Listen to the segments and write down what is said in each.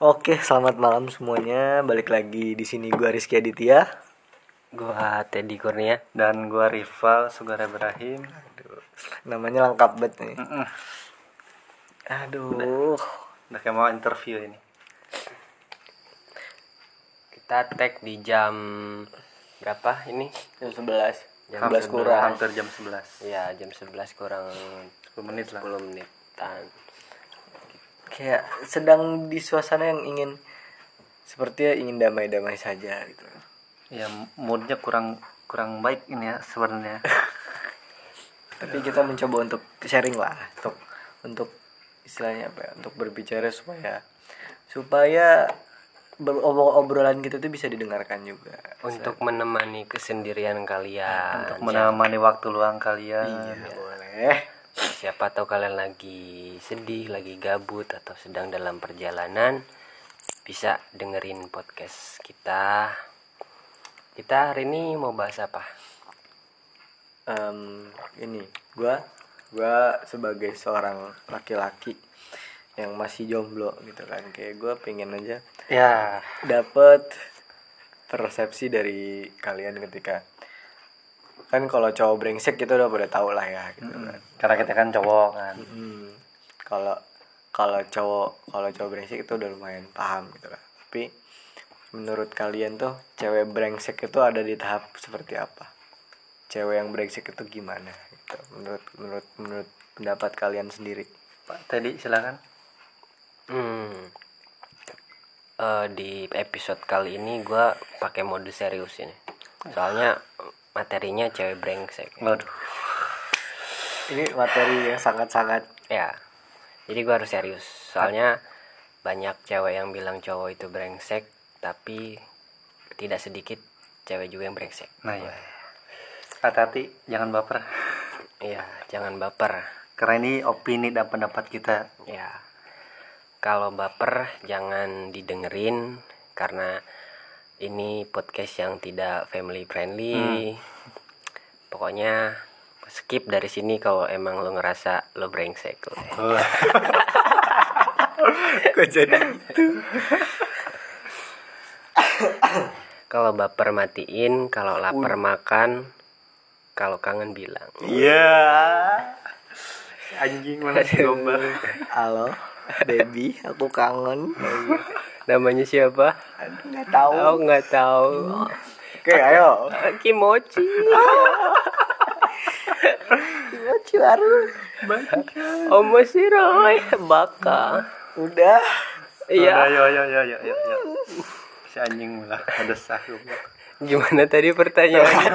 Oke, selamat malam semuanya. Balik lagi di sini gua Rizky Aditya. Gua Teddy Kurnia. dan gua rival Sugara Ibrahim Namanya lengkap banget nih. Mm-mm. Aduh. udah kayak mau interview ini Kita tag di jam berapa ini? Jam 11. Jam Hampir 11 kurang. hampir jam 11 Ya, jam 11 kurang 10 menit lah 10 menitan. Kayak sedang di suasana yang ingin sepertinya ingin damai-damai saja gitu. ya moodnya kurang kurang baik ini ya sebenarnya Tapi kita mencoba untuk sharing lah, untuk untuk istilahnya apa ya? Untuk berbicara supaya supaya obrolan kita tuh bisa didengarkan juga. Untuk menemani kesendirian kalian. untuk menemani waktu luang kalian Iya, boleh. Siapa tahu kalian lagi sedih, lagi gabut atau sedang dalam perjalanan bisa dengerin podcast kita. Kita hari ini mau bahas apa? Em, ini gua gua sebagai seorang laki-laki yang masih jomblo gitu kan kayak gua pengen aja ya dapet persepsi dari kalian ketika kan kalau cowok brengsek kita udah pada tahu lah ya gitu kan. Karena kita kan cowok kan. Hmm, kalau kalau cowok kalau cowok brengsek itu udah lumayan paham gitu lah tapi menurut kalian tuh cewek brengsek itu ada di tahap seperti apa? Cewek yang brengsek itu gimana gitu? Menurut menurut menurut pendapat kalian sendiri. Pak Teddy silakan. Hmm. Eh, di episode kali ini gua pakai mode serius ini. Soalnya materinya cewek brengsek. waduh ini materi yang sangat-sangat Ya. Jadi gua harus serius. Soalnya banyak cewek yang bilang cowok itu brengsek, tapi tidak sedikit cewek juga yang brengsek. nah ya hati-hati jangan baper Iya, jangan baper. karena ini opini dan pendapat kita Ya. Kalau baper jangan didengerin karena ini podcast yang tidak family friendly. Pokoknya skip dari sini kalau emang lo ngerasa lo brengsek. kok jadi itu Kalau baper matiin, kalau lapar makan, kalau kangen bilang. iya. Anjing mana sih domba? Halo baby aku kangen Namanya siapa? Nggak tahu Oh nggak tahu. oke ayo Kimochi. Lucu baru Omoshiroi baka. udah Iya. Ayo, ayo, ayo, ayo, ayo, ayo. Si anjing malah ada sah. Gimana tadi pertanyaannya?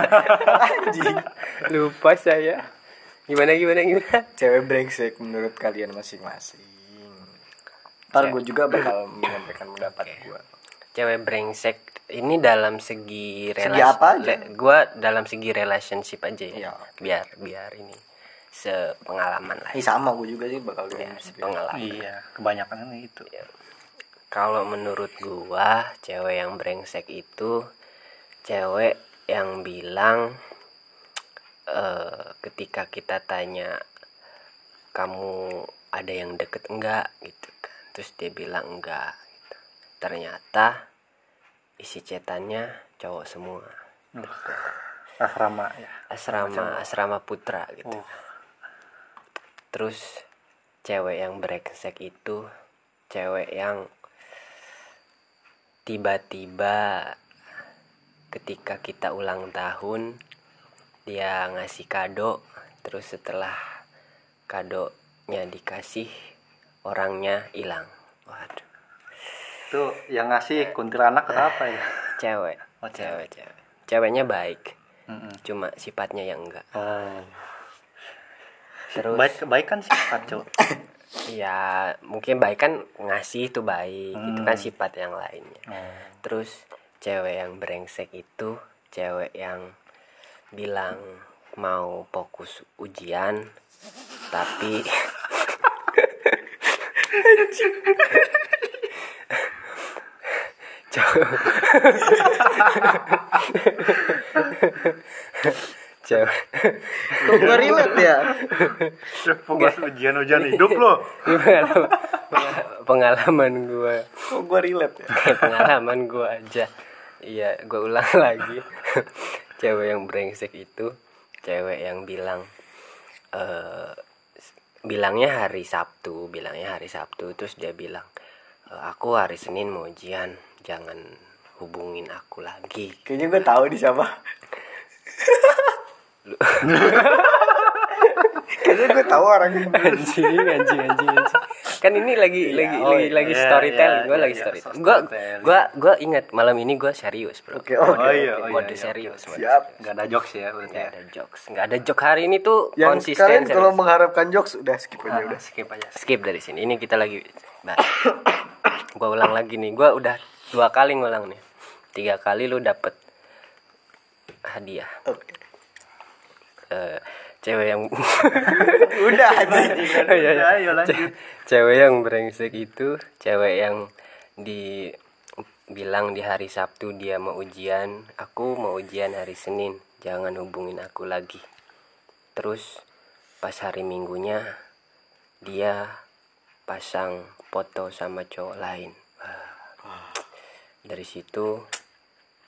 Lupa saya. Gimana gimana gimana? cewek brengsek menurut kalian masing-masing ntar gue juga bakal menyampaikan pendapat gue Cewek brengsek ini dalam segi Segi apa aja? gua dalam segi relationship aja ya. Iya. Biar biar ini sepengalaman lah. ini sama gue juga sih bakal Ya, sepengalaman. Iya, kebanyakan kan itu. Kalau menurut gua, cewek yang brengsek itu cewek yang bilang eh ketika kita tanya kamu ada yang deket enggak gitu kan. Terus dia bilang enggak gitu. Ternyata isi cetannya cowok semua. Asrama ya. Asrama asrama putra gitu. Uh. Terus cewek yang brengsek itu cewek yang tiba-tiba ketika kita ulang tahun dia ngasih kado terus setelah kadonya dikasih orangnya hilang. Waduh, Itu yang ngasih kuntilanak atau apa ya? cewek. Oh, cewek, cewek. Ceweknya baik, Mm-mm. cuma sifatnya yang enggak. Oh. Terus Baik baik kan sifat, Cok. ya mungkin baik kan ngasih itu baik itu kan sifat yang lainnya Oh. terus cewek yang brengsek itu cewek yang bilang mau fokus ujian tapi Cowok- cewek kok gua relate ya? Fokus ujian-ujian hidup lo. pengalaman, gue kok gua relate ya? Pengalaman gue aja. Iya gue ulang lagi. Cewek yang brengsek itu cewek yang bilang eh bilangnya hari Sabtu bilangnya hari Sabtu terus dia bilang "Eh, aku hari Senin mau ujian jangan hubungin aku lagi. Kayaknya gua tahu di siapa. Kayaknya gua tahu orangnya anjing anjing anjing anjing kan ini lagi Iya, lagi oh, lagi iya, lagi iya, storytelling iya, gue lagi iya, storytelling. gue gue gue ingat malam ini gue serius bro. Oke oke Oh iya, oh mode iya, serius mode siap. Gak ada jokes ya berarti nggak ya. ada jokes nggak ada joke hari ini tuh yang konsisten kalian kalau serius. mengharapkan jokes udah skip aja Ah, udah. skip aja. skip dari sini. Ini kita lagi nah, gue ulang lagi nih. Gue udah dua kali ngulang nih. Tiga kali lu dapet hadiah. Oke. Eh, cewek yang udah aja Iya, iya. Ayo lanjut. cewek yang brengsek itu cewek yang di bilang di hari Sabtu dia mau ujian. Aku mau ujian hari Senin. Jangan hubungin aku lagi. Terus pas hari Minggunya dia pasang foto sama cowok lain. Dari situ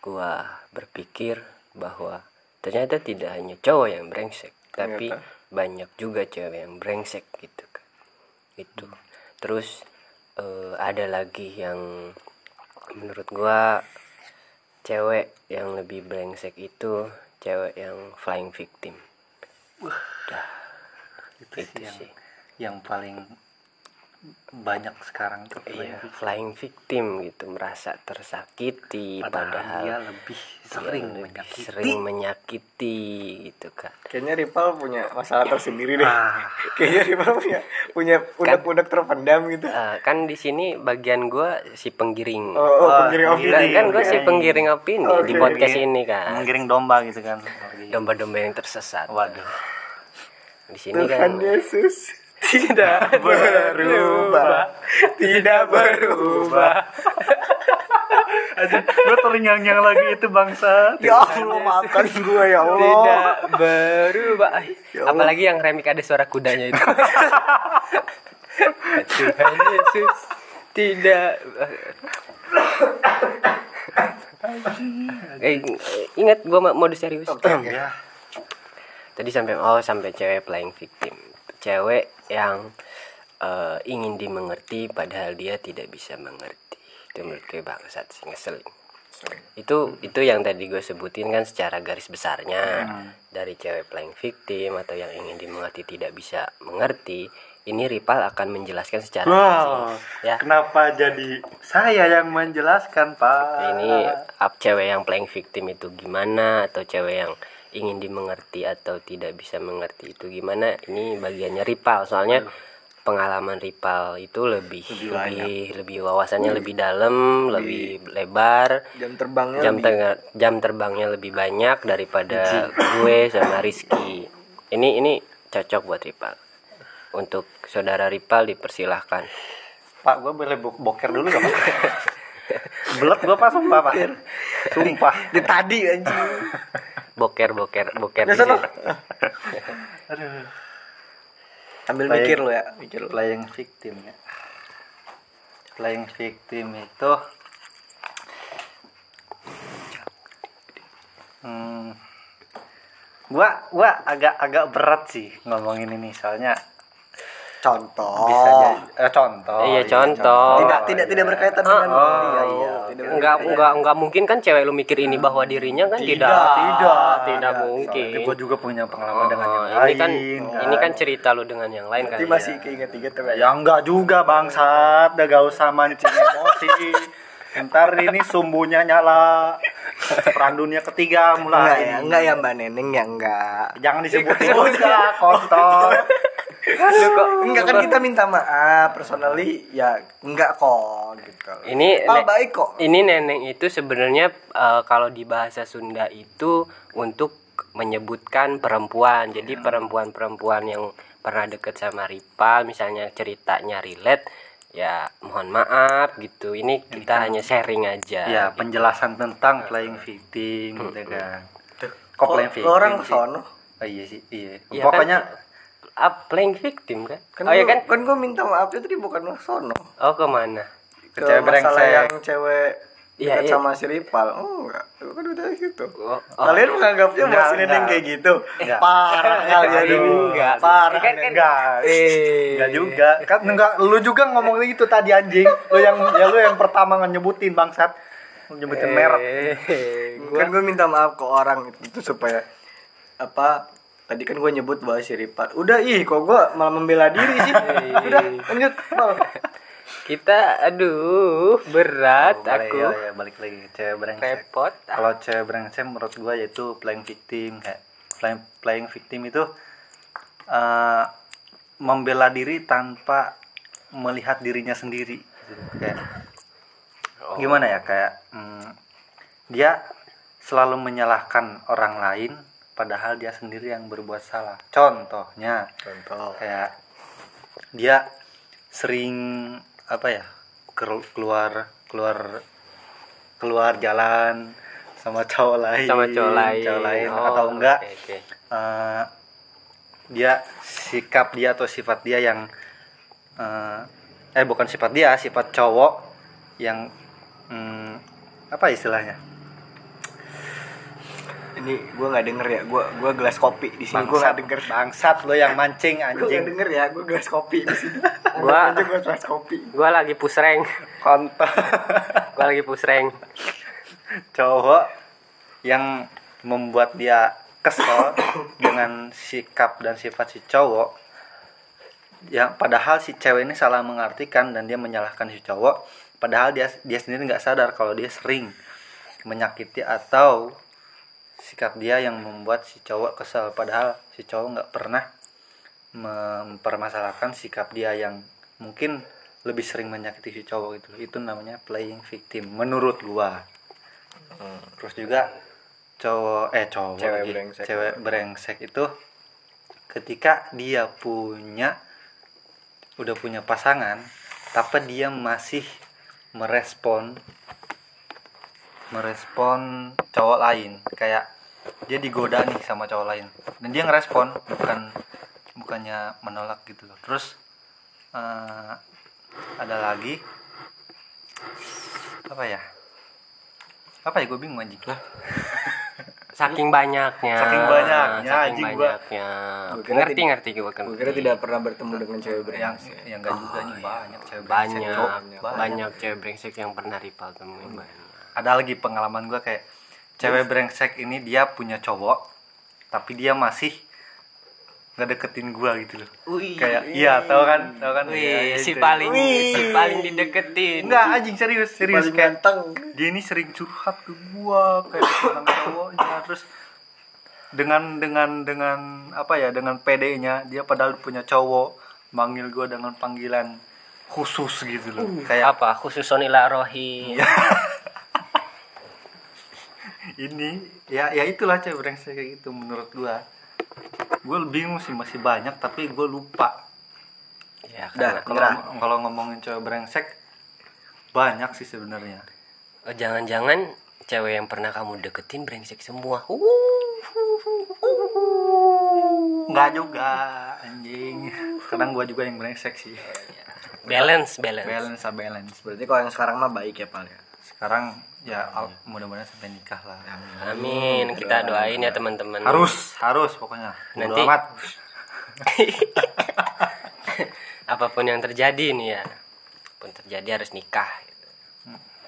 gua berpikir bahwa ternyata tidak hanya cowok yang brengsek tapi Ternyata. banyak juga cewek yang brengsek gitu kan itu. Terus eh, ada lagi yang menurut gua cewek yang lebih brengsek itu cewek yang flying victim. Itu, itu sih yang, sih. yang paling banyak sekarang tuh. iya flying victim gitu merasa tersakiti Padahal, padahal, dia lebih sering dia lebih menyakiti. sering menyakiti gitu kan kayaknya Rival punya masalah tersendiri deh Ah. kayaknya Rival punya punya unek-unek terpendam gitu Eh, kan di sini bagian gua si penggiring oh, oh Ah, penggiring penggiring. opini kan, kan gue si penggiring opini di Oke. podcast ini kan Menggiring domba gitu kan. domba-domba yang tersesat Waduh. di sini Tuhan kan Yesus tidak berubah. Tidak berubah. Aduh, gue terngiang-ngiang lagi itu bangsa. ya Allah maafkan gue ya Allah. Tidak berubah. Ya Allah. apalagi yang remik ada suara kudanya itu. Tuhan Yesus tidak. Eh, ingat gue mode serius. Ya. tadi sampai oh sampai cewek playing victim cewek yang eh, ingin dimengerti padahal dia tidak bisa mengerti. Itu menurut gue bangsat sih ngeselin. Itu itu yang tadi gue sebutin kan secara garis besarnya. Dari cewek playing victim atau yang ingin dimengerti tidak bisa mengerti ini Ripal akan menjelaskan secara Wow. ya. Kenapa jadi saya yang menjelaskan, Pak? ini up cewek yang playing victim itu gimana? Atau cewek yang ingin dimengerti atau tidak bisa mengerti itu gimana ini bagiannya Ripal. Soalnya pengalaman Ripal itu lebih lebih lebih, wawasannya lebih dalam lebih lebar. jam terbangnya jam lebih- jam terbangnya lebih banyak daripada gue sama Rizky. Ini ini cocok buat Ripal. Untuk saudara Ripal dipersilahkan. Pak, gue boleh bo- boker dulu gak, Pak? Belet gue Pak, sumpah, Pak. Sumpah. di tadi anjing boker boker boker Ya. Aduh. ambil Baik. mikir lo ya mikir lo Playing victim ya. Playing victim itu hmm, gua gua agak agak berat sih ngomongin ini soalnya contoh. Bisa jadi eh, contoh. Iya, contoh. tidak tidak tidak berkaitan dengan Oh, iya iya tidak enggak enggak enggak mungkin kan cewek lu mikir ini bahwa dirinya kan tidak tidak, tidak. Tapi mungkin gue juga punya pengalaman dengan yang Oh, lain ini kan ini kan. cerita lu dengan yang lain kan masih keinget-inget tuh Ya enggak juga bangsat, udah gak usah mancing emosi. Ntar ini sumbunya nyala. Perang dunia ketiga enggak mulai. ya enggak ya mbak neneng ya enggak. Jangan disebutin juga kontol. Kok enggak kan kita minta maaf personally ya enggak kok gitu. Ini ne- baik kok. ini neneng itu sebenarnya eh, kalau di bahasa Sunda itu untuk menyebutkan perempuan. Jadi perempuan-perempuan yang pernah deket sama Ripal misalnya ceritanya relate ya mohon maaf gitu. Ini kita hanya sharing aja Ya, penjelasan tentang playing victim gitu kan. kok playing victim orang sono Oh, iya sih iya. Ya pokoknya kan, up playing victim kan, kan oh iya kan? kan gue minta maaf itu tadi bukan ke sono oh ke mana? Ke Cewek masalah brengsek. yang cewek Iya, iya. sama si Ripal. Oh enggak kan udah gitu. Oh, oh. kalian menganggapnya Enggak, enggak. kayak gitu. Enggak. parah. Kalian enggak. Parah. Kan- kan- enggak. Eh enggak juga. Kan enggak. Lu juga ngomong itu tadi anjing. Lu yang ya lu yang pertama nyebutin bangsat. Nyebutin merek. Eh, kan gue minta maaf ke orang itu supaya apa tadi kan gue nyebut bahwa si Ripal udah ih kok gue malah membela diri sih? Udah lanjut Mal. kita aduh berat Oh, aku. ya, ya, balik lagi ke cewek brengsek. Repot kalau cewek brengsek menurut gua yaitu playing victim kayak playing, playing victim itu eh, membela diri tanpa melihat dirinya sendiri. Gitu. kayak gimana ya kayak mm, dia selalu menyalahkan orang lain padahal dia sendiri yang berbuat salah contohnya contoh kayak dia sering apa ya keluar keluar keluar jalan sama cowok lain sama cowok lain, cowok lain. Oh, atau enggak oke, oke. eh, dia sikap dia atau sifat dia yang eh, eh bukan sifat dia sifat cowok yang hmm, apa istilahnya ini gue nggak denger ya. Gue gue gelas kopi di sini. Gue nggak denger. bangsat lo yang mancing gue nggak anjing denger ya. Gue gelas kopi di sini. Gua- aja gue gelas kopi. gua lagi push rank kontol. Gua lagi push rank cowok yang membuat dia kesel dengan sikap dan sifat si cowok yang padahal si cewek ini salah mengartikan dan dia menyalahkan si cowok padahal dia dia sendiri nggak sadar kalau dia sering menyakiti atau sikap dia yang membuat si cowok kesel. Padahal si cowok nggak pernah mempermasalahkan sikap dia yang mungkin lebih sering menyakiti si cowok itu itu namanya playing victim menurut gua. Terus juga cowok eh cowok Cewek lagi. brengsek. cewek brengsek itu ketika dia punya udah punya pasangan tapi dia masih merespon merespon cowok lain. Kayak dia digoda nih sama cowok lain. Dan dia ngerespon bukan bukannya menolak gitu loh. Terus eh, ada lagi. Apa ya? Apa ya? Gue bingung anjing. Saking banyaknya. Saking banyaknya, saking anjing gua. banyaknya. Gua kira ngerti tidak- ngerti gua kan gue kira tidak pernah bertemu dengan cewek yang brengsek. yang enggak juga nih banyak cewek banyak banyak, banyak. cewek brengsek yang pernah rival temuin banyak. ada lagi pengalaman gue kayak cewek brengsek ini dia punya cowok tapi dia masih nggak deketin gue gitu loh. Wih. kayak iya tau kan? Tau kan? Wih, Iya, si itu. paling Wih. si paling dideketin. Enggak anjing serius serius paling kayak ganteng. dia ini sering curhat ke gua kayak tentang cowoknya terus dengan dengan dengan apa ya dengan PD-nya dia padahal punya cowok manggil gua dengan panggilan khusus gitu loh. Kayak apa? Khusus Sonila Rohi ini ya ya itulah cewek brengsek kayak gitu menurut gua. Gue bingung sih masih banyak tapi gue lupa. Ya kalau kalau ngomongin cewek brengsek banyak sih sebenarnya. Oh, jangan-jangan cewek yang pernah kamu deketin brengsek semua. Nggak juga anjing. Kadang gua juga yang brengsek sih. Balance balance. Balance ah, balance. Berarti kalau yang sekarang mah baik ya pal ya sekarang ya al- mudah-mudahan sampai nikah lah. Amin. Kita doain ya teman-teman. Harus harus pokoknya. Nanti- amat. Apa pun yang terjadi nih ya pun terjadi harus nikah. Gitu.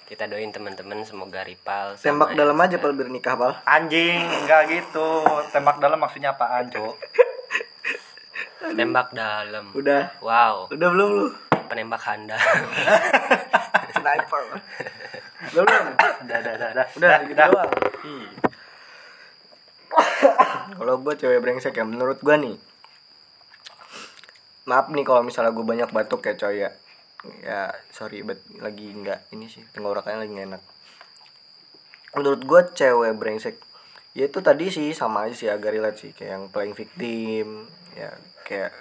kita doain teman-teman semoga Ripal sama tembak dalam aja pal biar nikah pal. Anjing enggak gitu. Tembak dalam maksudnya apaan cok tembak dalam. Udah. Wow. Udah belum lu? Penembak handal. Sniper. Udah belum udah udah udah udah udah udah, gitu doang. Kalau gue cewek brengsek ya menurut gue nih. Maaf nih kalau misalnya gue banyak batuk ya coy ya. Ya sorry but lagi nggak ini sih tenggorokannya lagi nggak enak. Menurut gue cewek brengsek ya itu tadi sih sama aja sih agak relate sih. Kayak yang playing victim ya kayak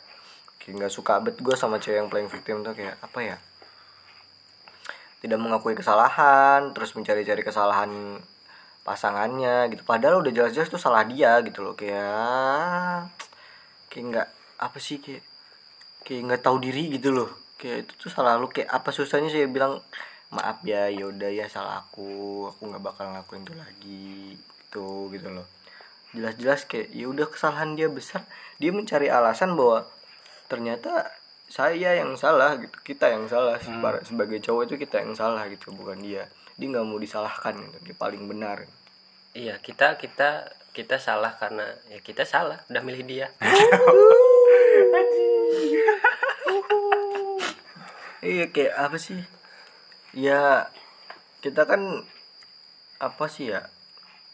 kayak nggak suka bet gue sama cewek yang playing victim tuh kayak apa ya tidak mengakui kesalahan terus mencari-cari kesalahan pasangannya gitu. Padahal udah jelas-jelas tuh salah dia gitu loh. Kayak kayak nggak apa sih kayak kayak nggak tahu diri gitu loh. Kayak itu tuh salah lu. Kayak apa susahnya sih bilang maaf ya yaudah ya salah aku. Aku nggak bakal ngelakuin itu lagi. Gitu gitu loh. Jelas-jelas kayak ya udah kesalahan dia besar. Dia mencari alasan bahwa ternyata saya yang salah gitu kita yang salah Seba- sebagai cowok itu kita yang salah gitu bukan dia. Dia nggak mau disalahkan gitu dia paling benar. Iya kita kita kita salah karena ya kita salah udah milih dia. Iya kayak apa sih? Ya kita kan apa sih ya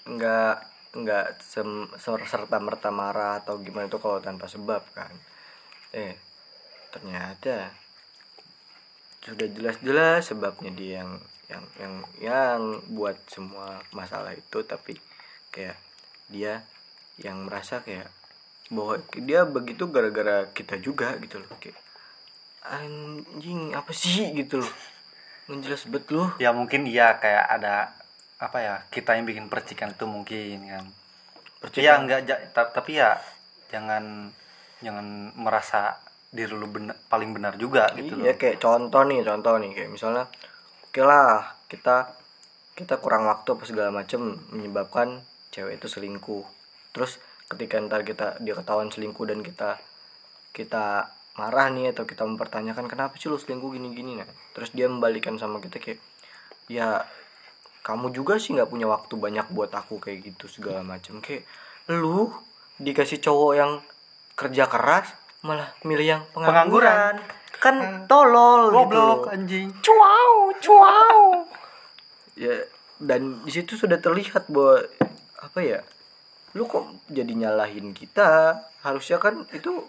nggak nggak sem- serta merta marah atau gimana itu kalau tanpa sebab kan. Eh ternyata sudah jelas-jelas sebabnya dia yang yang yang yang buat semua masalah itu tapi kayak dia yang merasa kayak bahwa dia begitu gara-gara kita juga gitu loh kayak anjing apa sih? gitu loh. Menjelas bet loh ya mungkin iya kayak ada apa ya kita yang bikin percikan itu mungkin kan. Percikan. ya enggak tapi ya jangan jangan merasa diri lu bener, paling benar juga gitu iya loh. kayak contoh nih contoh nih kayak misalnya oke lah kita kita kurang waktu apa segala macem menyebabkan cewek itu selingkuh. Terus ketika ntar kita dia ketahuan selingkuh dan kita kita marah nih atau kita mempertanyakan kenapa sih lu selingkuh gini gini nah terus dia membalikan sama kita kayak ya kamu juga sih nggak punya waktu banyak buat aku kayak gitu segala macem. Kayak lu dikasih cowok yang kerja keras malah milih yang pengangguran, kan tolol goblok gitu anjing. Wow wow ya dan di situ sudah terlihat bahwa apa ya lu kok jadi nyalahin kita? Harusnya kan itu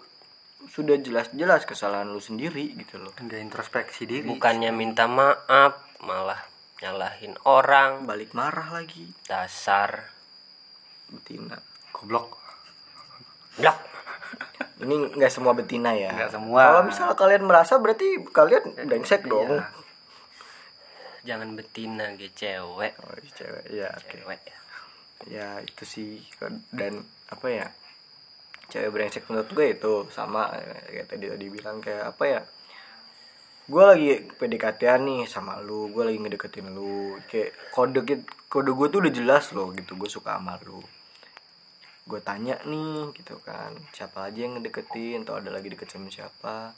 sudah jelas-jelas kesalahan lu sendiri gitu loh. Enggak introspeksi diri. Bukannya minta maaf malah nyalahin orang. Balik marah lagi. Dasar. Betina. Goblok. Blok ini nggak semua betina ya. Nggak semua. kalau misalnya kalian merasa berarti kalian brengsek dong. Iya. jangan betina ge cewek. Oh iya, cewek. Ya cewek. Ya ya itu sih. Dan apa ya? Cewek brengsek menurut gue itu sama kayak tadi tadi bilang kayak apa ya? Gue lagi PDKT nih sama lu gue lagi ngedeketin lu. Kayak kode kode gue tuh udah jelas loh gitu gue suka sama lu gue tanya nih gitu kan. Siapa aja yang ngedeketin? Atau ada lagi deket sama siapa?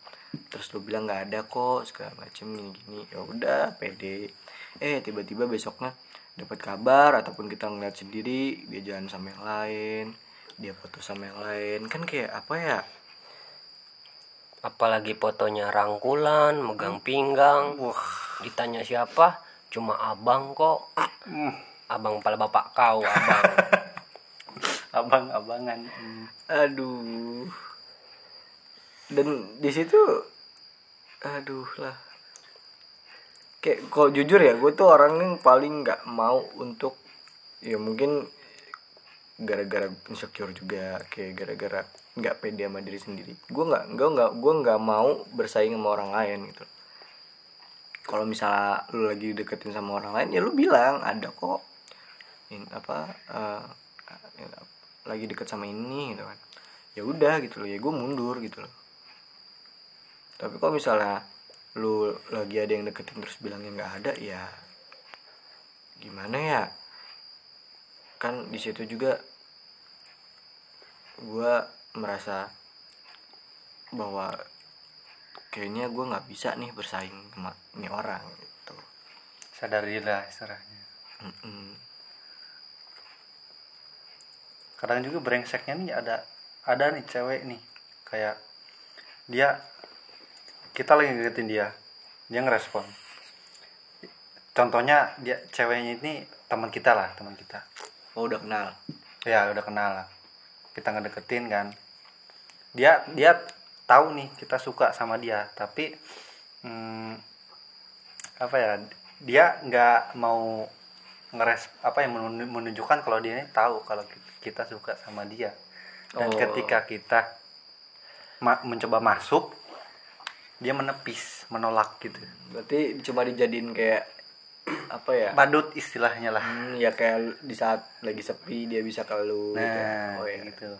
Terus lu bilang nggak ada kok segala macem gini gini ya udah pede. Eh tiba-tiba besoknya dapat kabar ataupun kita ngeliat sendiri dia jalan sama yang lain dia foto sama yang lain. Kan kayak apa ya? Apalagi fotonya rangkulan megang pinggang. Wah. Ditanya siapa? Cuma abang kok. Abang kepala bapak kau abang abang abangan Hmm. aduh. Dan di situ aduh lah. Kayak kalau jujur ya gue tuh orang yang paling nggak mau untuk ya mungkin gara-gara insecure juga kayak gara-gara nggak pede sama diri sendiri. Gue nggak gue nggak gue nggak mau bersaing sama orang lain gitu. Kalau misalnya lu lagi deketin sama orang lain ya lu bilang ada kok. In apa eh, eh, lagi deket sama ini gitu kan. Ya udah gitu loh ya gue mundur gitu loh. Tapi kalau misalnya lu lagi ada yang deketin terus bilangnya nggak ada ya gimana ya? Kan di situ juga gue merasa bahwa kayaknya gue nggak bisa nih bersaing sama ini orang gitu. Sadar diri lah istilahnya. Mm-mm. Kadang juga brengseknya nih ada ada nih cewek nih kayak dia kita lagi ngedeketin dia dia ngerespon. Contohnya dia ceweknya ini teman kita lah teman kita. Oh udah kenal? Ya udah kenal lah. Kita ngedeketin kan. Dia dia tahu nih kita suka sama dia tapi hmm, apa ya dia nggak mau ngeres apa yang menun- menunjukkan kalau dia ini tahu kalau ki- kita suka sama dia. Dan Oh. ketika kita ma- mencoba masuk dia menepis menolak gitu. Berarti cuma dijadiin kayak apa ya? Badut istilahnya lah. Hmm, ya kayak di saat lagi sepi dia bisa ke lu gitu. nah oh ya. gitu.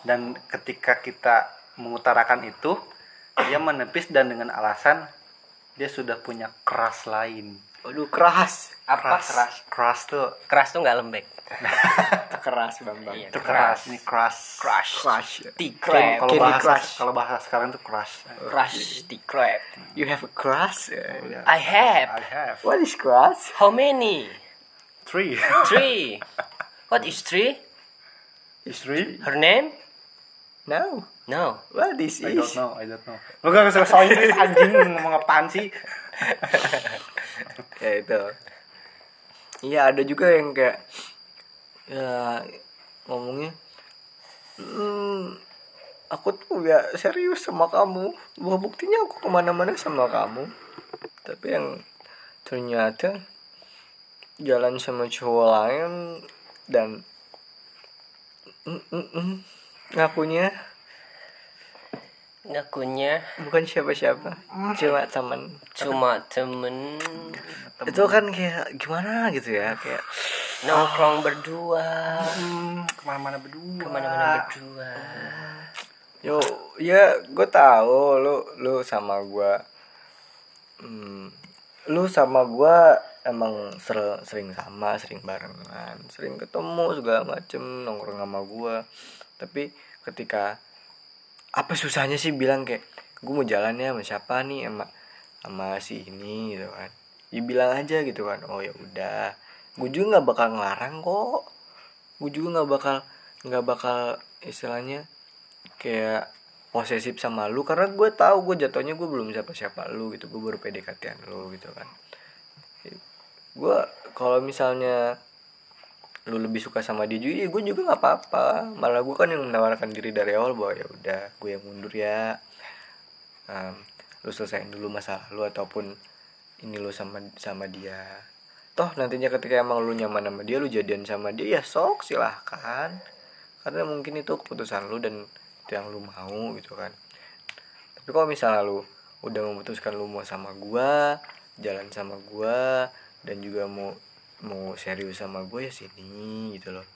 Dan ketika kita mengutarakan itu dia menepis dan dengan alasan dia sudah punya keras lain. Waduh keras. Apa? Keras. Keras tuh keras tuh nggak lembek keras bang bang. Iya. itu keras ini keras crush. Crush. T-Crab kalau Candy bahasa Crush. kalau bahasa sekarang tuh keras crush T-Crab you have a crush? I have. I have. What is crush? How many? Three. Three. What is three? Istri her name? No. No. What is I is? don't know. I don't know. Lu gak usah soal Inggris anjing ngomong apaan sih? Ya itu. Iya ada juga yang kayak ya ngomongnya hmm, aku tuh ya serius sama kamu. Bahwa buktinya aku ke mana-mana sama kamu. Tapi yang ternyata jalan sama cowok lain dan mm, mm, mm, ngakunya ngakunya bukan siapa-siapa. Cuma teman cuma temen. Itu kan kayak gimana gitu ya kayak nongkrong berdua. Hmm, ke mana-mana berdua. Ke mana-mana berdua. Yo, ya gue tahu lu lu sama gue, hmm, lu sama gue emang ser- sering sama, sering barengan, sering ketemu segala macem nongkrong sama gue. Tapi ketika apa susahnya sih bilang kayak gue mau jalannya sama siapa nih sama sama si ini gitu kan? Ya bilang aja gitu kan. Oh ya udah, gue juga nggak bakal ngelarang kok. Gue juga nggak bakal nggak bakal istilahnya kayak posesif sama lu karena gue tahu gue jatuhnya gue belum siapa siapa lu gitu gue baru PDKT lu gitu kan gue kalau misalnya lu lebih suka sama dia juga ya gue juga nggak apa-apa. Malah gue kan yang menawarkan diri dari awal bahwa ya udah gue yang mundur ya. Em, lu selesaiin dulu masalah lu ataupun ini lu sama sama dia. Toh nantinya ketika emang lu nyaman sama dia lu jadian sama dia ya sok silahkan. Karena mungkin itu keputusan lu dan itu yang lu mau gitu kan. Tapi kalau misalnya lu udah memutuskan lu mau sama gua jalan sama gua dan juga mau mau serius sama gue ya sini gitu loh.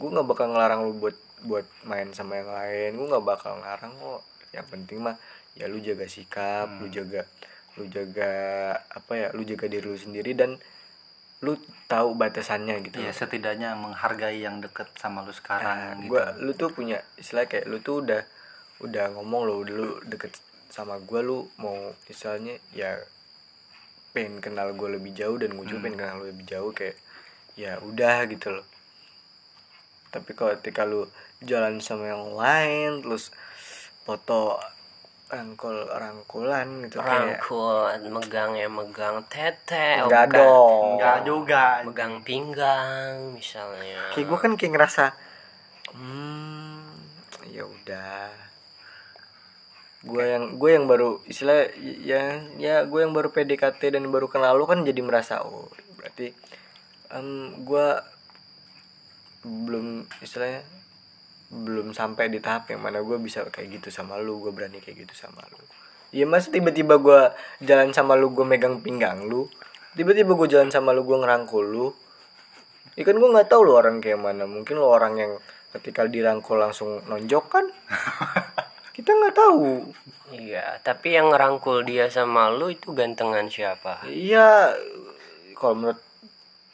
Gue nggak bakal ngelarang lu buat buat main sama yang lain. Gue nggak bakal ngelarang kok. Yang penting mah ya lu jaga sikap lu jaga lu jaga apa ya lu jaga diri lu sendiri dan lu tahu batasannya gitu ya setidaknya menghargai yang deket sama lu Nah, sekarang gitu. gua lu tuh punya istilah kayak lu tuh udah udah ngomong lo dulu deket sama gua lu mau misalnya ya pengen kenal gue lebih jauh dan gue juga pengen kenal lu lebih jauh kayak ya udah gitu loh. Tapi kalau ketika lu jalan sama yang lain terus foto rangkul rangkulan gitu kayak rangkul megang ya megang tete oh, enggak bukan. dong. Enggak juga. Megang pinggang misalnya. Kayak gue kan kayak ngerasa hmm ya udah gue yang gue yang baru istilah ya ya gue yang baru PDKT dan baru kenal lu kan jadi merasa oh berarti em gue belum istilahnya belum sampai di tahap yang mana gue bisa kayak gitu sama lu gue berani kayak gitu sama lu. Ya mas tiba-tiba gue jalan sama lu gue megang pinggang lu tiba-tiba gue jalan sama lu gue ngerangkul lu. Ya kan gue nggak tahu lu orang kayak mana mungkin lu orang yang ketika dirangkul langsung nonjok kan kita nggak tahu. Iya tapi yang ngerangkul dia sama lu itu gantengan siapa? Iya kalau menurut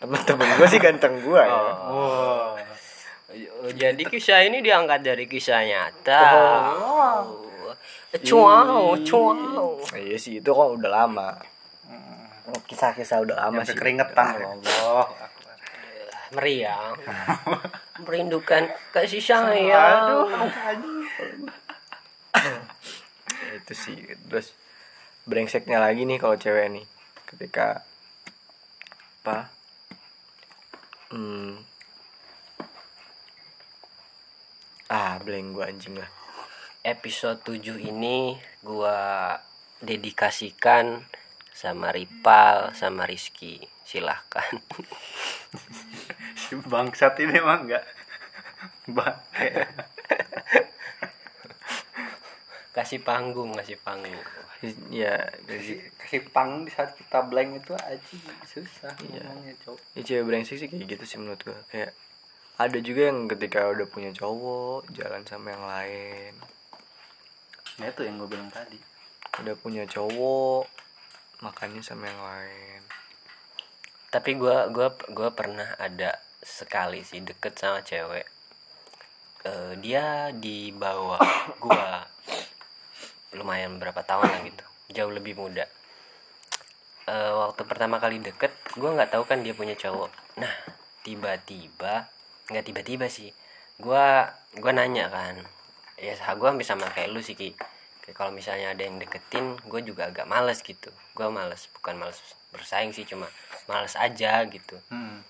teman-teman gue sih ganteng gue ya. Wow jadi kisah ini diangkat dari kisah nyata. Oh. Cuau, cuau. iya sih itu kok udah lama. Kisah-kisah udah lama sih. keringetan ya. Allah. Meriang. Merindukan kasih sayang. Ya, itu sih. Terus brengseknya lagi nih kalau cewek nih. Ketika apa? Hmm, ah blank gua anjing lah. Episode 7 ini gua dedikasikan sama Ripal sama Rizky. Silahkan. si bangsat ini emang enggak. Bangke kasih panggung kasih panggung. Ya kasih, kasih pang di saat kita blank itu aja susah Iya. ngomongnya cowok ya cewek brengsek sih kayak gitu sih menurut gue kayak ada juga yang ketika udah punya cowok jalan sama yang lain. Nah itu yang gue bilang tadi. Udah punya cowok makannya sama yang lain. Tapi gua gua gua pernah ada sekali sih deket sama cewek. Eh, dia di bawah gua lumayan berapa tahun lah gitu. Jauh lebih muda. Eh, waktu pertama kali deket gua nggak tahu kan dia punya cowok. Nah tiba-tiba nggak tiba-tiba sih. Gua gua nanya kan. Ya gua hampir sama kayak lu sih ki. Kalau misalnya ada yang deketin gue juga agak males gitu. Gue males bukan males bersaing sih cuma males aja gitu. Hmm.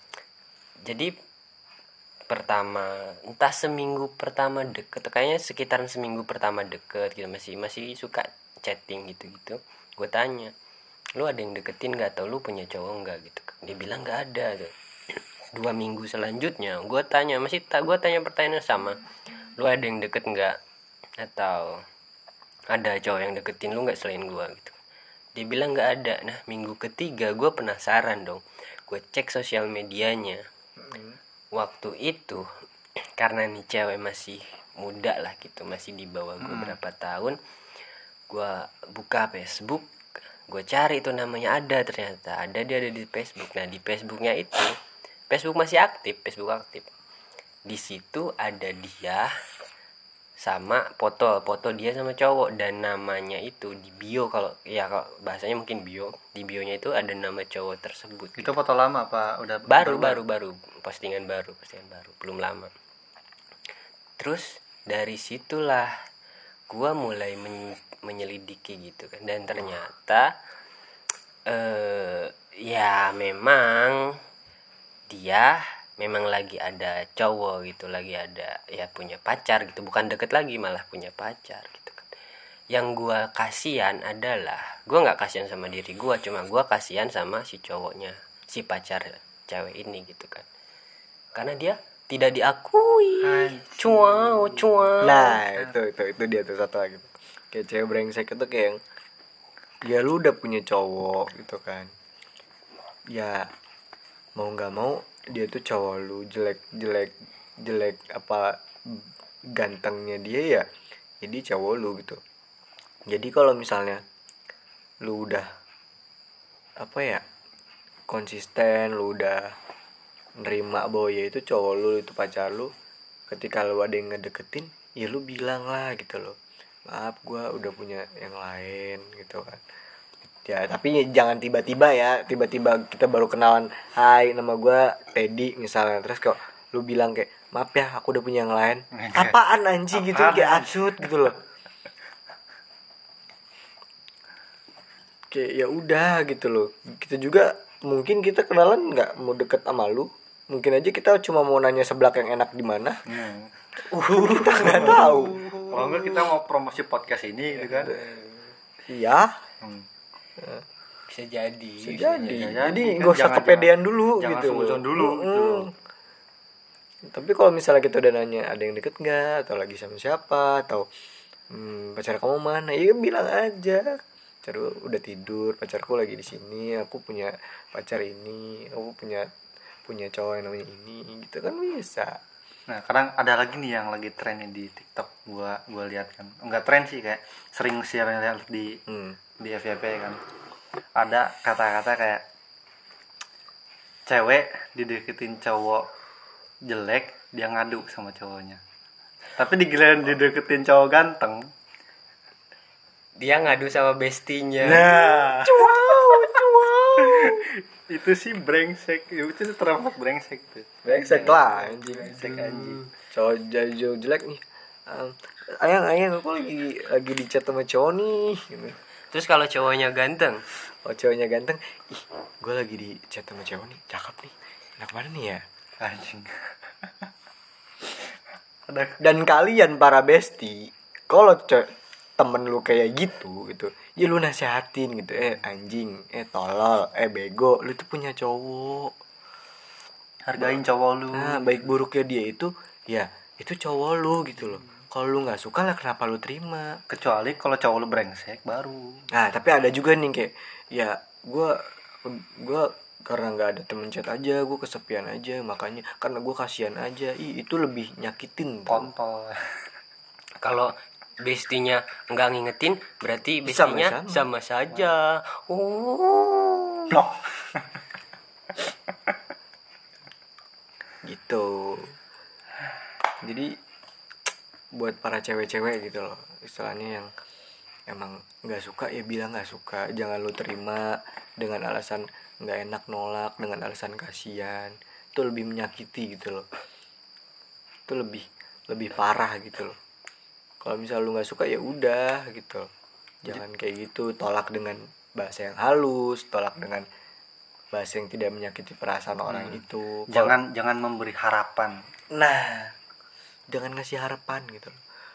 jadi pertama entah seminggu pertama deket kayaknya sekitaran seminggu pertama deket gitu masih masih suka chatting gitu gitu gue tanya lu ada yang deketin nggak? Atau lu punya cowok nggak? Gitu. Dia bilang nggak ada. Tuh dua minggu selanjutnya gue tanya masih tak gue tanya pertanyaan sama lu ada yang deket nggak? Atau ada cowok yang deketin lu nggak selain gue gitu. Dia bilang nggak ada. Nah minggu ketiga gue penasaran dong. Gue cek sosial medianya waktu itu karena nih cewek masih muda lah gitu masih di bawah gue berapa tahun gue buka Facebook gue cari itu namanya ada ternyata ada dia ada di Facebook. Nah di Facebooknya itu Facebook masih aktif Facebook aktif. Di situ ada dia sama foto foto dia sama cowok dan namanya itu di bio kalau ya kalau bahasanya mungkin bio di bionya itu ada nama cowok tersebut itu foto lama apa udah baru baru? baru postingan baru postingan baru. Belum lama. Terus dari situlah gua mulai men- menyelidiki gitu kan. Dan ternyata eh ya memang dia memang lagi ada cowok gitu lagi ada ya punya pacar gitu. Bukan deket lagi malah punya pacar gitu kan. Yang gua kasihan adalah gua nggak kasihan sama diri gua cuma gua kasihan sama si cowoknya si pacar cewek ini gitu kan. Karena dia tidak diakui. Cuau cuau. Nah itu itu itu dia tuh satu lagi. Kayak cewek brengsek itu kayak yang ya lu udah punya cowok gitu kan. Ya mau nggak mau dia tuh cowok lu jelek jelek jelek apa gantengnya dia ya jadi cowok lu gitu. Jadi kalau misalnya lu udah apa ya konsisten lu udah nerima bahwa ya itu cowok lu itu pacar lu ketika lu ada yang ngedeketin ya lu bilang lah gitu loh maaf gua udah punya yang lain gitu kan ya tapi jangan tiba-tiba ya. Tiba-tiba kita baru kenalan hai nama gua Teddy misalnya. Terus kok lu bilang kayak maaf ya aku udah punya yang lain. Apaan anjing? Gitu kayak absurd gitu loh. Kayak ya udah gitu loh. Kita juga mungkin kita kenalan nggak mau deket sama lu. Mungkin aja kita cuma mau nanya sebelah yang enak di mana. Hmm. kita nggak tahu. Kalau enggak kita mau promosi podcast ini gitu kan? Iya. Hmm. Bisa jadi bisa Bisa jadi jadi. jadi Kan nggak usah jangan- kepedean dulu jangan gitu suzon dulu gitu Mm-mm. loh. tapi kalau misalnya kita udah nanya ada yang deket nggak atau lagi sama siapa atau hmm, pacar kamu mana ya bilang aja pacar udah tidur pacarku lagi di sini aku punya pacar ini aku punya punya cowok yang namanya ini gitu kan bisa Nah, kadang ada lagi nih yang lagi tren nih di TikTok gua gua lihat kan. Enggak tren sih kayak sering share lihat di hmm. Di FYP kan. Ada kata-kata kayak cewek dideketin cowok jelek dia ngadu sama cowoknya. Tapi di giliran dideketin cowok ganteng. dia ngadu sama bestinya Nah, itu sih brengsek. Itu tuh termasuk brengsek tuh. brengsek lah anjing Brengsek anjing. cowok jauh jelek nih Um, ayang ayang aku lagi lagi di chat sama cowok nih gitu. Terus kalau cowoknya ganteng? Oh cowoknya ganteng? Ih gue lagi di chat sama cowok nih. Cakep nih. Enak mana nih ya? Anjing. dan kalian para besti kalau temen lu kayak gitu gitu ya lu nasihatin gitu. Eh anjing eh tolol eh bego lu tuh punya cowok. Hargain cowok lu. nah baik buruknya dia itu ya itu cowok lu gitu loh kalau lu nggak suka lah kenapa lu terima? Kecuali kalau cowok lu brengsek baru. Nah tapi ada juga nih kayak ya gue gue karena nggak ada temen chat aja gue kesepian aja makanya karena gue kasihan aja. Ih itu lebih nyakitin kontol. Kalau bestinya nggak ngingetin berarti Sama- bestinya sama. sama, saja. Oh blok. Gitu. Jadi buat para cewek-cewek gitu loh. Istilahnya yang emang nggak suka ya bilang nggak suka. Jangan lu terima dengan alasan nggak enak nolak dengan alasan kasihan. Itu lebih menyakiti gitu loh. Itu lebih lebih parah gitu loh. Kalau misal lu nggak suka ya udah gitu. Jangan kayak gitu. Tolak dengan bahasa yang halus tolak dengan bahasa yang tidak menyakiti perasaan orang itu. Jangan jangan memberi harapan. Nah, jangan ngasih harapan gitu.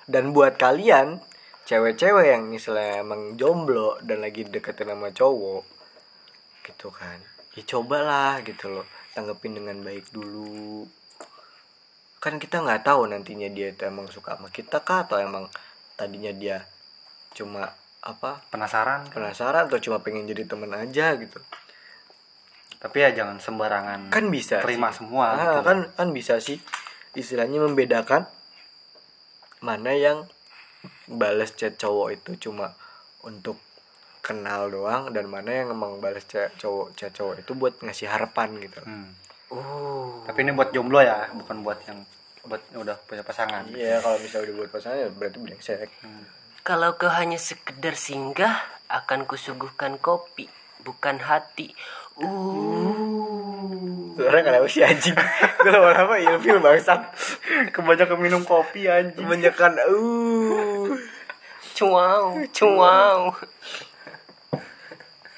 Dan buat kalian, cewek-cewek yang misalnya emang jomblo dan lagi deketin sama cowok, gitu kan. Ya cobalah gitu loh, tanggepin dengan baik dulu. Kan kita nggak tahu nantinya dia itu emang suka sama kita kah atau emang tadinya dia cuma apa penasaran penasaran atau cuma pengen jadi temen aja gitu tapi ya jangan sembarangan kan bisa terima sih. semua Ah, gitu. kan kan bisa sih istilahnya membedakan mana yang balas chat cowok itu cuma untuk kenal doang dan mana yang emang balas chat cowok chat cowok itu buat ngasih harapan gitu. Hmm. oh. Tapi ini buat jomblo ya bukan buat yang buat yang udah punya pasangan. Iya kalau misalnya udah buat pasangan ya berarti brengsek. Kalau kau hanya sekedar singgah akan kusuguhkan kopi bukan hati uh suara kenapa sih anjing. Gue lama-lama ilfil bangsat. Kebanyakan minum kopi anjing. Kebanyakan uh. Cuau cuau.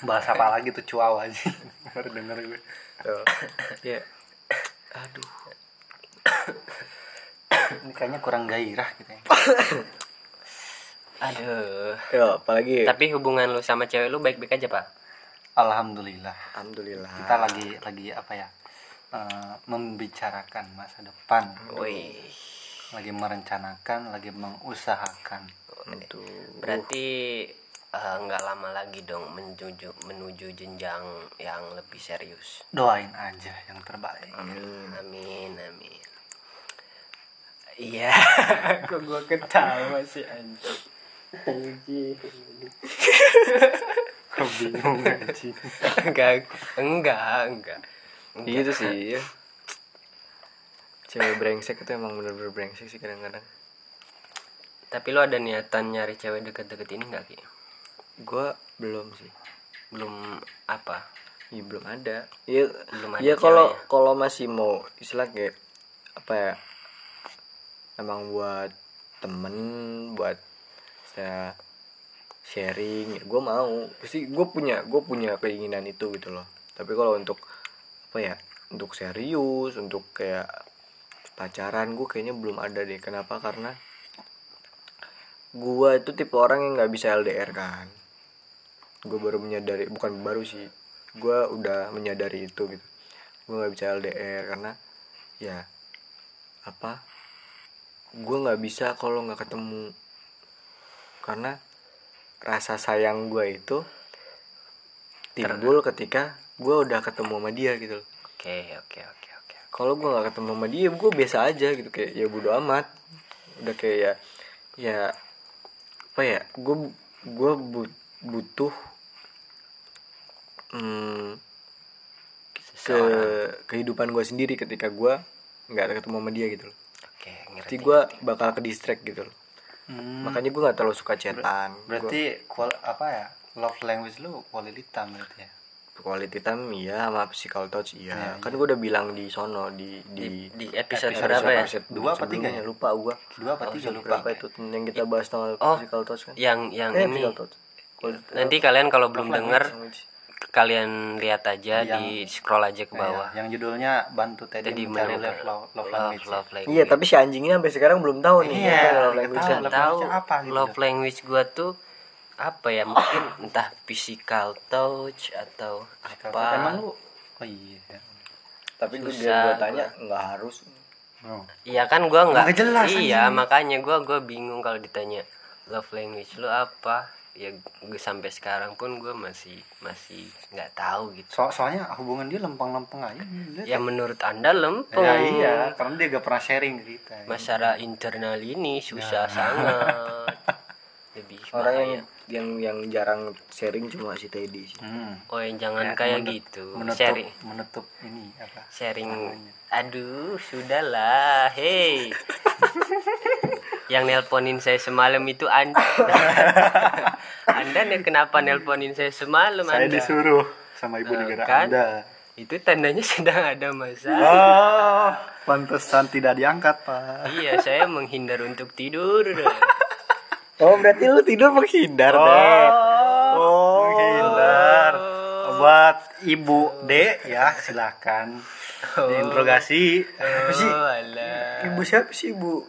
Bahasa apa lagi tuh cuaw anjing? Baru denger gue Tuh. ya aduh. Ini kayaknya kurang gairah gitu ya. Aduh. Ya apalagi? Tapi hubungan lu sama cewek lu baik-baik aja pak alhamdulillah. Alhamdulillah. Kita lagi lagi apa ya eh, membicarakan masa depan. Wih. Lagi merencanakan lagi mengusahakan. Untuk berarti eh, nggak lama lagi dong menuju menuju jenjang yang lebih serius. Doain aja yang terbaik. Amin amin amin. Iya. Kok gua ketawa sih anjing kebingung anjing. Enggak enggak enggak. Gitu sih. Ya. cewek brengsek itu emang bener-bener brengsek sih kadang-kadang. Tapi lu ada niatan nyari cewek deket-deket ini nggak ki? Gue belum sih. Belum apa? Ya, belum ada. Ya Belum ada ya kalau ya? kalau masih mau istilah kayak apa ya emang buat temen buat saya sharing gue mau. Pasti gue punya gue punya keinginan itu gitu loh. Tapi kalau untuk apa ya untuk serius untuk kayak pacaran gue kayaknya belum ada deh. Kenapa? Karena gue itu tipe orang yang nggak bisa LDR kan. Gue baru menyadari bukan baru sih gue udah menyadari itu gitu. Gue nggak bisa LDR karena ya apa gue nggak bisa kalau nggak ketemu. Karena rasa sayang gue itu timbul ketika gue udah ketemu sama dia gitu loh. Oke oke oke oke. Kalau gue nggak ketemu sama dia gue biasa aja gitu kayak ya bodo amat. Udah kayak ya ya apa ya gue gue butuh hmm, ke kehidupan gue sendiri ketika gue nggak ketemu sama dia gitu loh. Oke ngerti Jadi gue bakal ke distract gitu loh Hmm, makanya gue nggak terlalu suka chatan Gua- berarti kual, apa ya love language lu quality time berarti ya? Quality time iya sama physical touch iya. Iya, kan gue udah bilang di sono di di, di episode, episode berapa ya? episode Dua apa tiga ya? lupa gue dua apa tiga lupa. berapa itu yang kita bahas tentang Oh. physical touch kan? yang yang Eh, ini. touch. Quality- nanti kalian kalau belum language. Kalian lihat aja Yang- di scroll aja ke Nah, bawah yang judulnya bantu Teddy Teddy mencari love, love, love love, language ya. love language. Iya, tapi si anjingnya sampai sekarang belum tahu nih. Iya, apa love language tahu. apa gitu. love language gua tuh apa ya mungkin entah physical touch atau apa emang lu oh iya Tapi gue Susah, dia gua tanya nggak harus. Oh. Iya kan gua nggak Iya anjing. makanya gua gua bingung kalau ditanya love language lu apa ya gue sampai sekarang pun gua masih masih nggak tahu gitu So- soalnya hubungan dia lempeng-lempeng aja. Ya menurut anda lempeng Ya, iya, karena dia gak pernah sharing ke kita. masalah internal ini susah sangat lebih orang bahaya. yang yang jarang sharing cuma si Teddy sih Hmm. oh yang jangan Ya, kayak menutup- gitu Menutup, sharing menutup ini apa? sharing aduh sudahlah hei yang nelponin saya semalam itu anda anda nih kenapa nelponin saya semalam Saya anda disuruh sama ibu Eh, negara kan? Anda. itu tandanya sedang ada masalah Oh, pantesan tidak diangkat, Pak. iya saya menghindar untuk tidur oh berarti lu tidur menghindar deh Oh, menghindar. Buat Ibu D ya, silakan. Diinterogasi. oh alah. Ibu siapa sih ibu?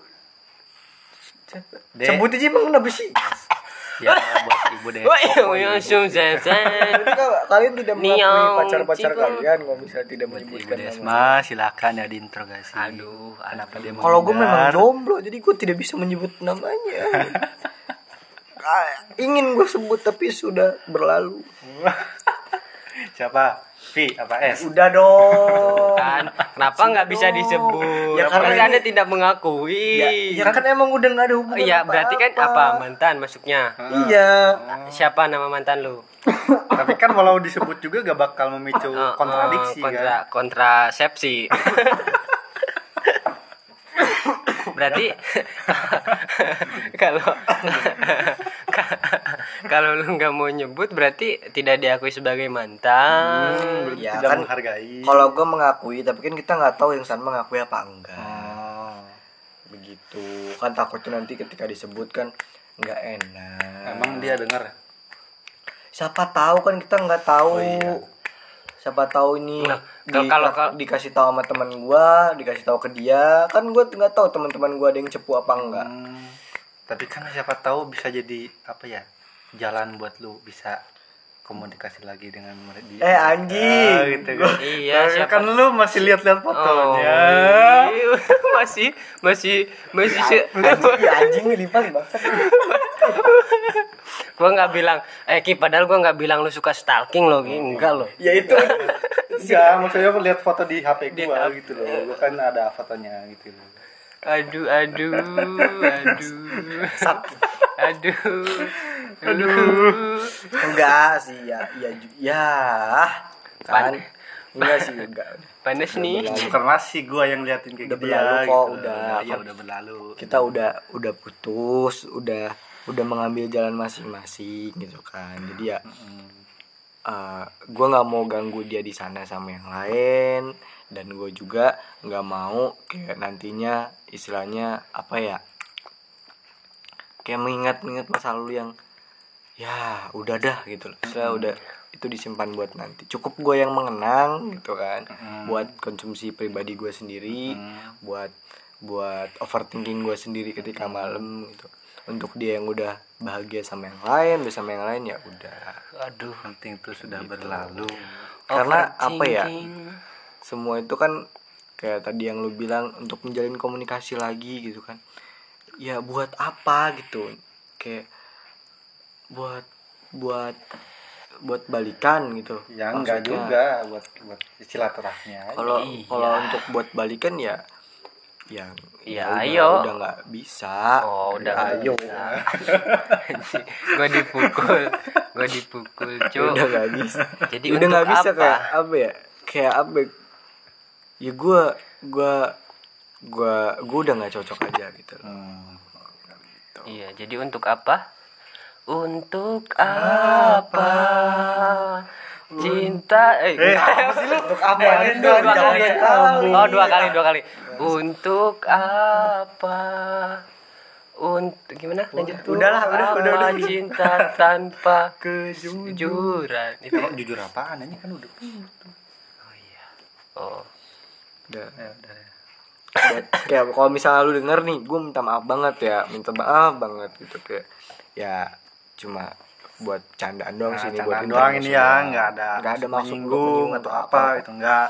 D. sebut aja emang kenapa sih? Ya, buat Ibu D. Wah, langsung saya Berarti kalau kalian tidak mengakui pacar-pacar kalian kalau misalnya tidak menyebutkan nama Desma, silakan ya diinterogasi. aduh Kenapa dia kalau gue memang jomblo jadi gue tidak bisa menyebut namanya ingin gue sebut tapi sudah berlalu. Siapa? V apa S? udah dong. Kan kenapa nggak bisa disebut? Ya, karena karena anda ini- tidak mengakui? Ya, ya kan emang udah nggak ada hubungan iya berarti kan apa? Mantan masuknya iya. Siapa nama mantan lu? Tapi kan walau disebut juga gak bakal memicu Oh, kontradiksi oh, kontra kan. kontrasepsi. Berarti kalau kalau lu nggak mau nyebut berarti tidak diakui sebagai mantan Berarti Ya, tidak kan menghargai. kalau gue mengakui tapi kan kita nggak tahu yang sana mengakui apa enggak Oh. begitu kan takutnya nanti ketika disebut kan nggak enak Emang dia dengar? siapa tahu kan kita nggak tahu Oh, iya. siapa tahu ini Nah, di- kalau- kalau- dikasih tahu sama teman gua dikasih tahu ke dia kan gua nggak tahu teman-teman gua ada yang cepu apa enggak Hmm, tapi kan siapa tahu bisa jadi apa ya? Jalan buat lu bisa komunikasi lagi dengan dia. eh anjing Ah, gitu kan. iya Tapi siapa kan lu masih lihat-lihat fotonya. Oh, iya. masih masih masih se- anjing ya anjing bangsat gua nggak bilang eh Ki padahal gua nggak bilang lu suka stalking lo Ki enggak lo ya itu Enggak, maksudnya lihat foto di HP HP. gitu loh. Gua kan ada fotonya gitu loh. Aduh aduh aduh. Aduh. Aduh. Enggak sih ya ya ya. Kan? Enggak sih enggak. Panas nih. Bukan masih gua yang liatin kayak Udah gitu berlalu ya, kok, gitu. udah. Ya udah berlalu. kita udah udah putus udah udah mengambil jalan masing-masing gitu kan. Jadi ya eh gue nggak mau ganggu dia di sana sama yang lain dan gue juga nggak mau kayak nantinya istilahnya apa ya kayak mengingat-mengingat masa lalu yang ya udah dah gitu loh. Istilah udah itu disimpan buat nanti. Cukup gue yang mengenang gitu kan buat konsumsi pribadi gue sendiri buat buat overthinking gue sendiri ketika malam gitu. Untuk dia yang udah bahagia sama yang lain udah sama yang lain ya udah. Aduh penting itu sudah berlalu. karena apa ya. Semua itu kan kayak tadi yang lu bilang untuk menjalin komunikasi lagi gitu kan. Ya buat apa gitu? Kayak buat buat buat balikan gitu. Ya enggak Maksudnya, juga. Buat buat silaturahmi kalau Iya. kalau untuk buat balikan ya yang Ya, udah, ayo. udah nggak bisa. Oh, udah Ya, ayo. gue dipukul. Gue dipukul cuy udah nggak bisa. Jadi udah nggak bisa apa? kayak apa ya? Kayak apa ya? gue gue gue gue udah nggak cocok aja gitu loh. Hmm. Iya, jadi untuk apa? Untuk apa? Cinta eh, untuk apa Eh, dua, dua kali. Oh, dua kali, dua kali. Untuk apa? Untuk gimana? Lanjut. Udahlah, udah, Apa udah, udah. cinta tanpa kejujuran. Itu Kok jujur apaan ini kan udah Oh. Udah ya udah ya. kayak kalau misalnya lu denger nih gue minta maaf banget ya minta maaf banget gitu kayak ya cuma buat candaan doang Nah, sih ini buat doang ini ya nggak ada nggak ada maksud menyinggung atau apa itu enggak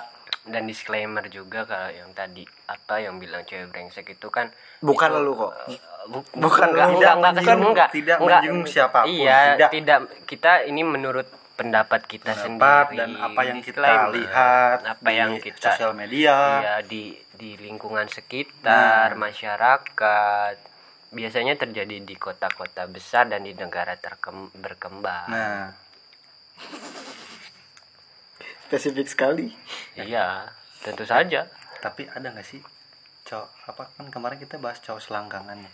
dan disclaimer juga kalau yang tadi apa yang bilang cewek brengsek itu kan Bukan itu, lu kok. eh, bu- Bukan enggak, lu. enggak, enggak, Tidak ke sini, enggak, tidak enggak. siapa pun, Iya, tidak. tidak. Kita ini menurut pendapat kita Pendapat sendiri dan apa yang kita Disclaimer. lihat apa di yang kita sosial media. Iya, di di lingkungan sekitar, Nah. masyarakat. Biasanya terjadi di kota-kota besar dan di negara terkem, berkembang. Nah, spesifik sekali Iya, tentu saja. tapi ada nggak sih cowok apa kan kemarin kita bahas cowok selangkangan ya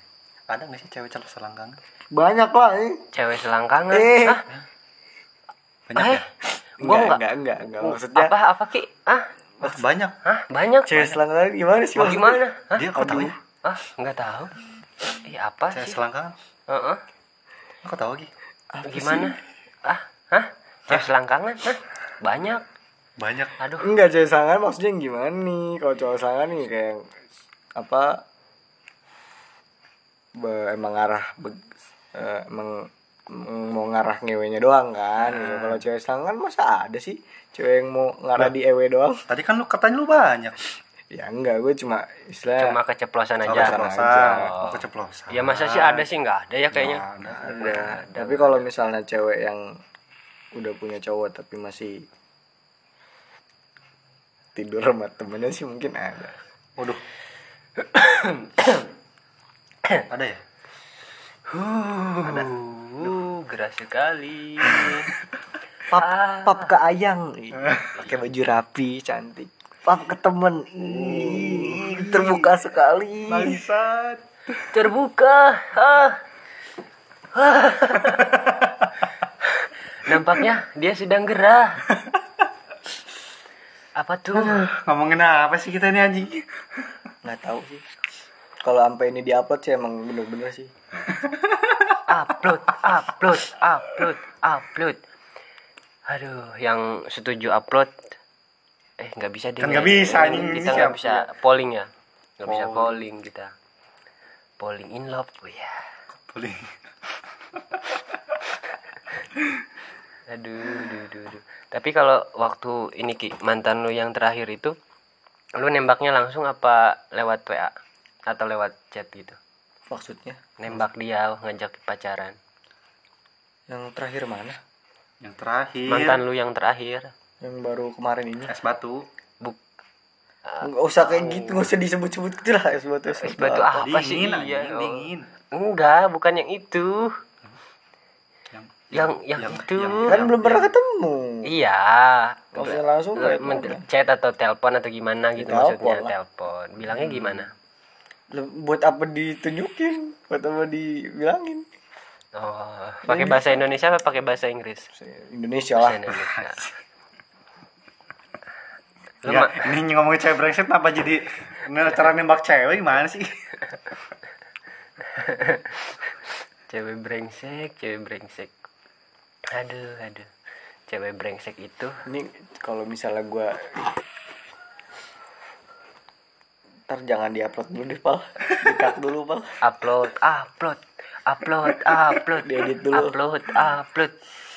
ada nggak sih cewek cowok selangkangan banyak lah eh. Cewek selangkangan. Eh. Hah? Banyak Eh, ya Gua enggak. enggak enggak enggak maksudnya Apa apa Ki? Ah, Wah, banyak hah? Banyak. cewek selangkangan gimana sih Oh, gimana? Hah? dia kok tahu ya Ah, enggak tahu. Ih, apa cewek sih? selangkangan Heeh. kok tahu lagi Gimana? Ah, hah? Cewek selangkangan? Hah? Banyak. banyak Aduh. enggak cewek selangkangan maksudnya yang gimana nih kalau cowok selangkangan nih kayak apa be- emang arah be- emang emang mau ngarah ngewenya doang kan. Gitu. kalau cewek selangkangan masa ada sih cewek yang mau ngarah di ewe doang. tadi kan lu katanya lu banyak. Ya enggak gue cuma istilah Cuma keceplosan aja. keceplosan aja. oh, keceplosan. Ya masa sih ada sih? Enggak ada ya kayaknya. Nah, ada. Tapi kalau misalnya cewek yang udah punya cowok tapi masih tidur sama temennya sih mungkin ada. Waduh. Ada ya Geras sekali. pap pap ke ayang pakai baju rapi cantik pap ke temen Ih, terbuka sekali bangsat Terbuka. Ah. Ah. Nampaknya dia sedang gerah. Apa tuh? ngomongin apa sih kita ini anjing nggak tahu sih kalau sampai ini diupload sih emang bener-bener sih upload, upload, upload, upload. Aduh, yang setuju upload eh nggak bisa deh. Kan nggak bisa, ini Kita nggak bisa polling ya. Nggak bisa Polling. polling kita. Polling in love, oh ya. boleh Aduh, aduh, aduh, aduh. Tapi kalau waktu ini Ki, mantan lu yang terakhir itu lu nembaknya langsung apa lewat WA atau lewat chat gitu? Maksudnya Nembak dia ngajak pacaran. yang terakhir mana yang terakhir Mantan lu yang terakhir. yang baru kemarin ini es batu Buk nggak usah kayak gitu nggak usah disebut-sebut gitu lah es batu es batu apa sih? dingin Iya, oh. dingin Enggak, bukan yang itu. yang Yang yang, itu. kan belum pernah ketemu Iya. maksudnya langsung Eh, chat atau telepon atau gimana gitu maksudnya telepon bilangnya gimana buat apa ditunjukin? Buat apa dibilangin? Oh pakai bahasa Indonesia. Apa pakai bahasa Inggris? Indonesia bahasa lah Indonesia. Lu ya, ini ngomongin cewek brengsek kenapa jadi cara nembak cewek? Gimana sih? Cewek brengsek cewek brengsek. Aduh aduh. Cewek brengsek itu ini kalau misalnya gue ntar jangan diupload dulu deh pal. Dikat dulu pal. Upload upload upload upload Diedit dulu. upload upload.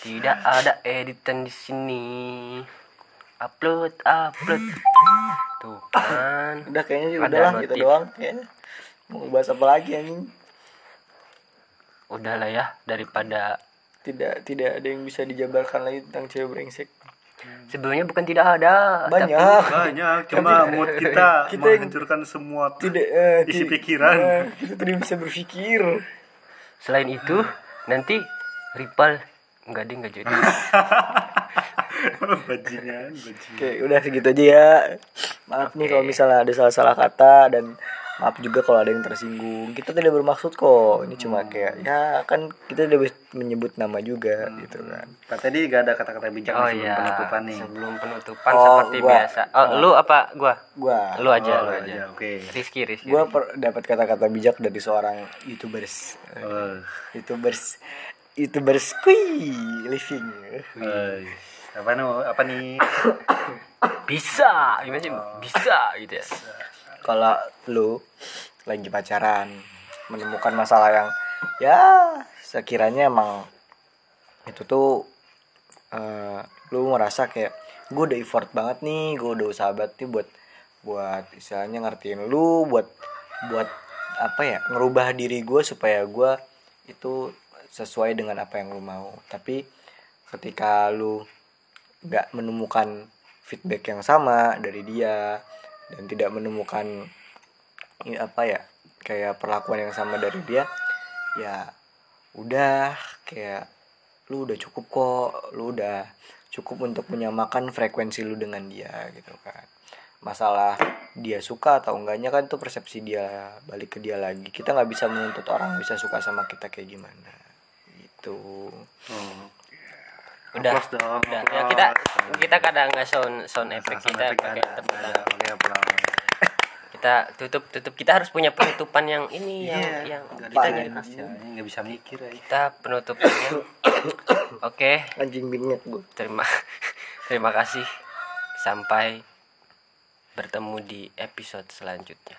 Tidak ada editan di sini. Upload upload. Tuh kan. Udah kayaknya sih udah lah gitu doang kayaknya. Mau bahas apa lagi anjing? Udahlah ya daripada tidak tidak ada yang bisa dijabarkan lagi tentang cewek brengsek sebelumnya bukan tidak ada banyak. Banyak cuma mood kita, kita yang- menghancurkan semua tidak eh, isi pikiran. eh, kita tidak bisa berpikir. Selain itu nanti Ripal enggak deh enggak jadi. Bajingan bajingan. Oke udah segitu aja ya. Maaf nih kalau misalnya ada salah-salah kata dan maaf juga kalau ada yang tersinggung. Kita tidak bermaksud kok. Ini cuma kayak ya kan kita tidak bisa menyebut nama juga gitu kan. Pak tadi gak ada kata-kata bijak oh sebelum iya. penutupan nih. Sebelum penutupan Oh, seperti gua. biasa. Oh lu apa? Gua? Gua. Lu aja Oh, lu iya, aja oke. Rizky Rizky. Gua per- dapat kata-kata bijak dari seorang youtubers. Oh, youtubers youtubers kui living. Oh, apa nih apa nih? Bisa gimana sih bisa gitu ya kalau lu lagi pacaran menemukan masalah yang ya sekiranya emang itu tuh eh, lu ngerasa kayak gue udah effort banget nih gue udah usaha banget nih buat buat istilahnya ngertiin lu buat buat apa ya ngerubah diri gue supaya gue itu sesuai dengan apa yang lu mau. Tapi ketika lu nggak menemukan feedback yang sama dari dia dan tidak menemukan ini apa ya kayak perlakuan yang sama dari dia ya udah kayak lu udah cukup kok lu udah cukup untuk menyamakan frekuensi lu dengan dia gitu kan. Masalah dia suka atau enggaknya kan itu persepsi dia balik ke dia lagi. Kita nggak bisa menuntut orang bisa suka sama kita kayak gimana gitu. Hmm. udah. Udah. Ya kita kita kadang nggak sound sound effect Sound kita pakai tepuk tangan. Kita tutup tutup. Kita harus punya penutupan yang ini yang Iya, yang nggak kita nggak- ya, bisa mikir ya. kita penutupannya. Oke. Anjing bingit gue terima terima kasih. Sampai bertemu di episode selanjutnya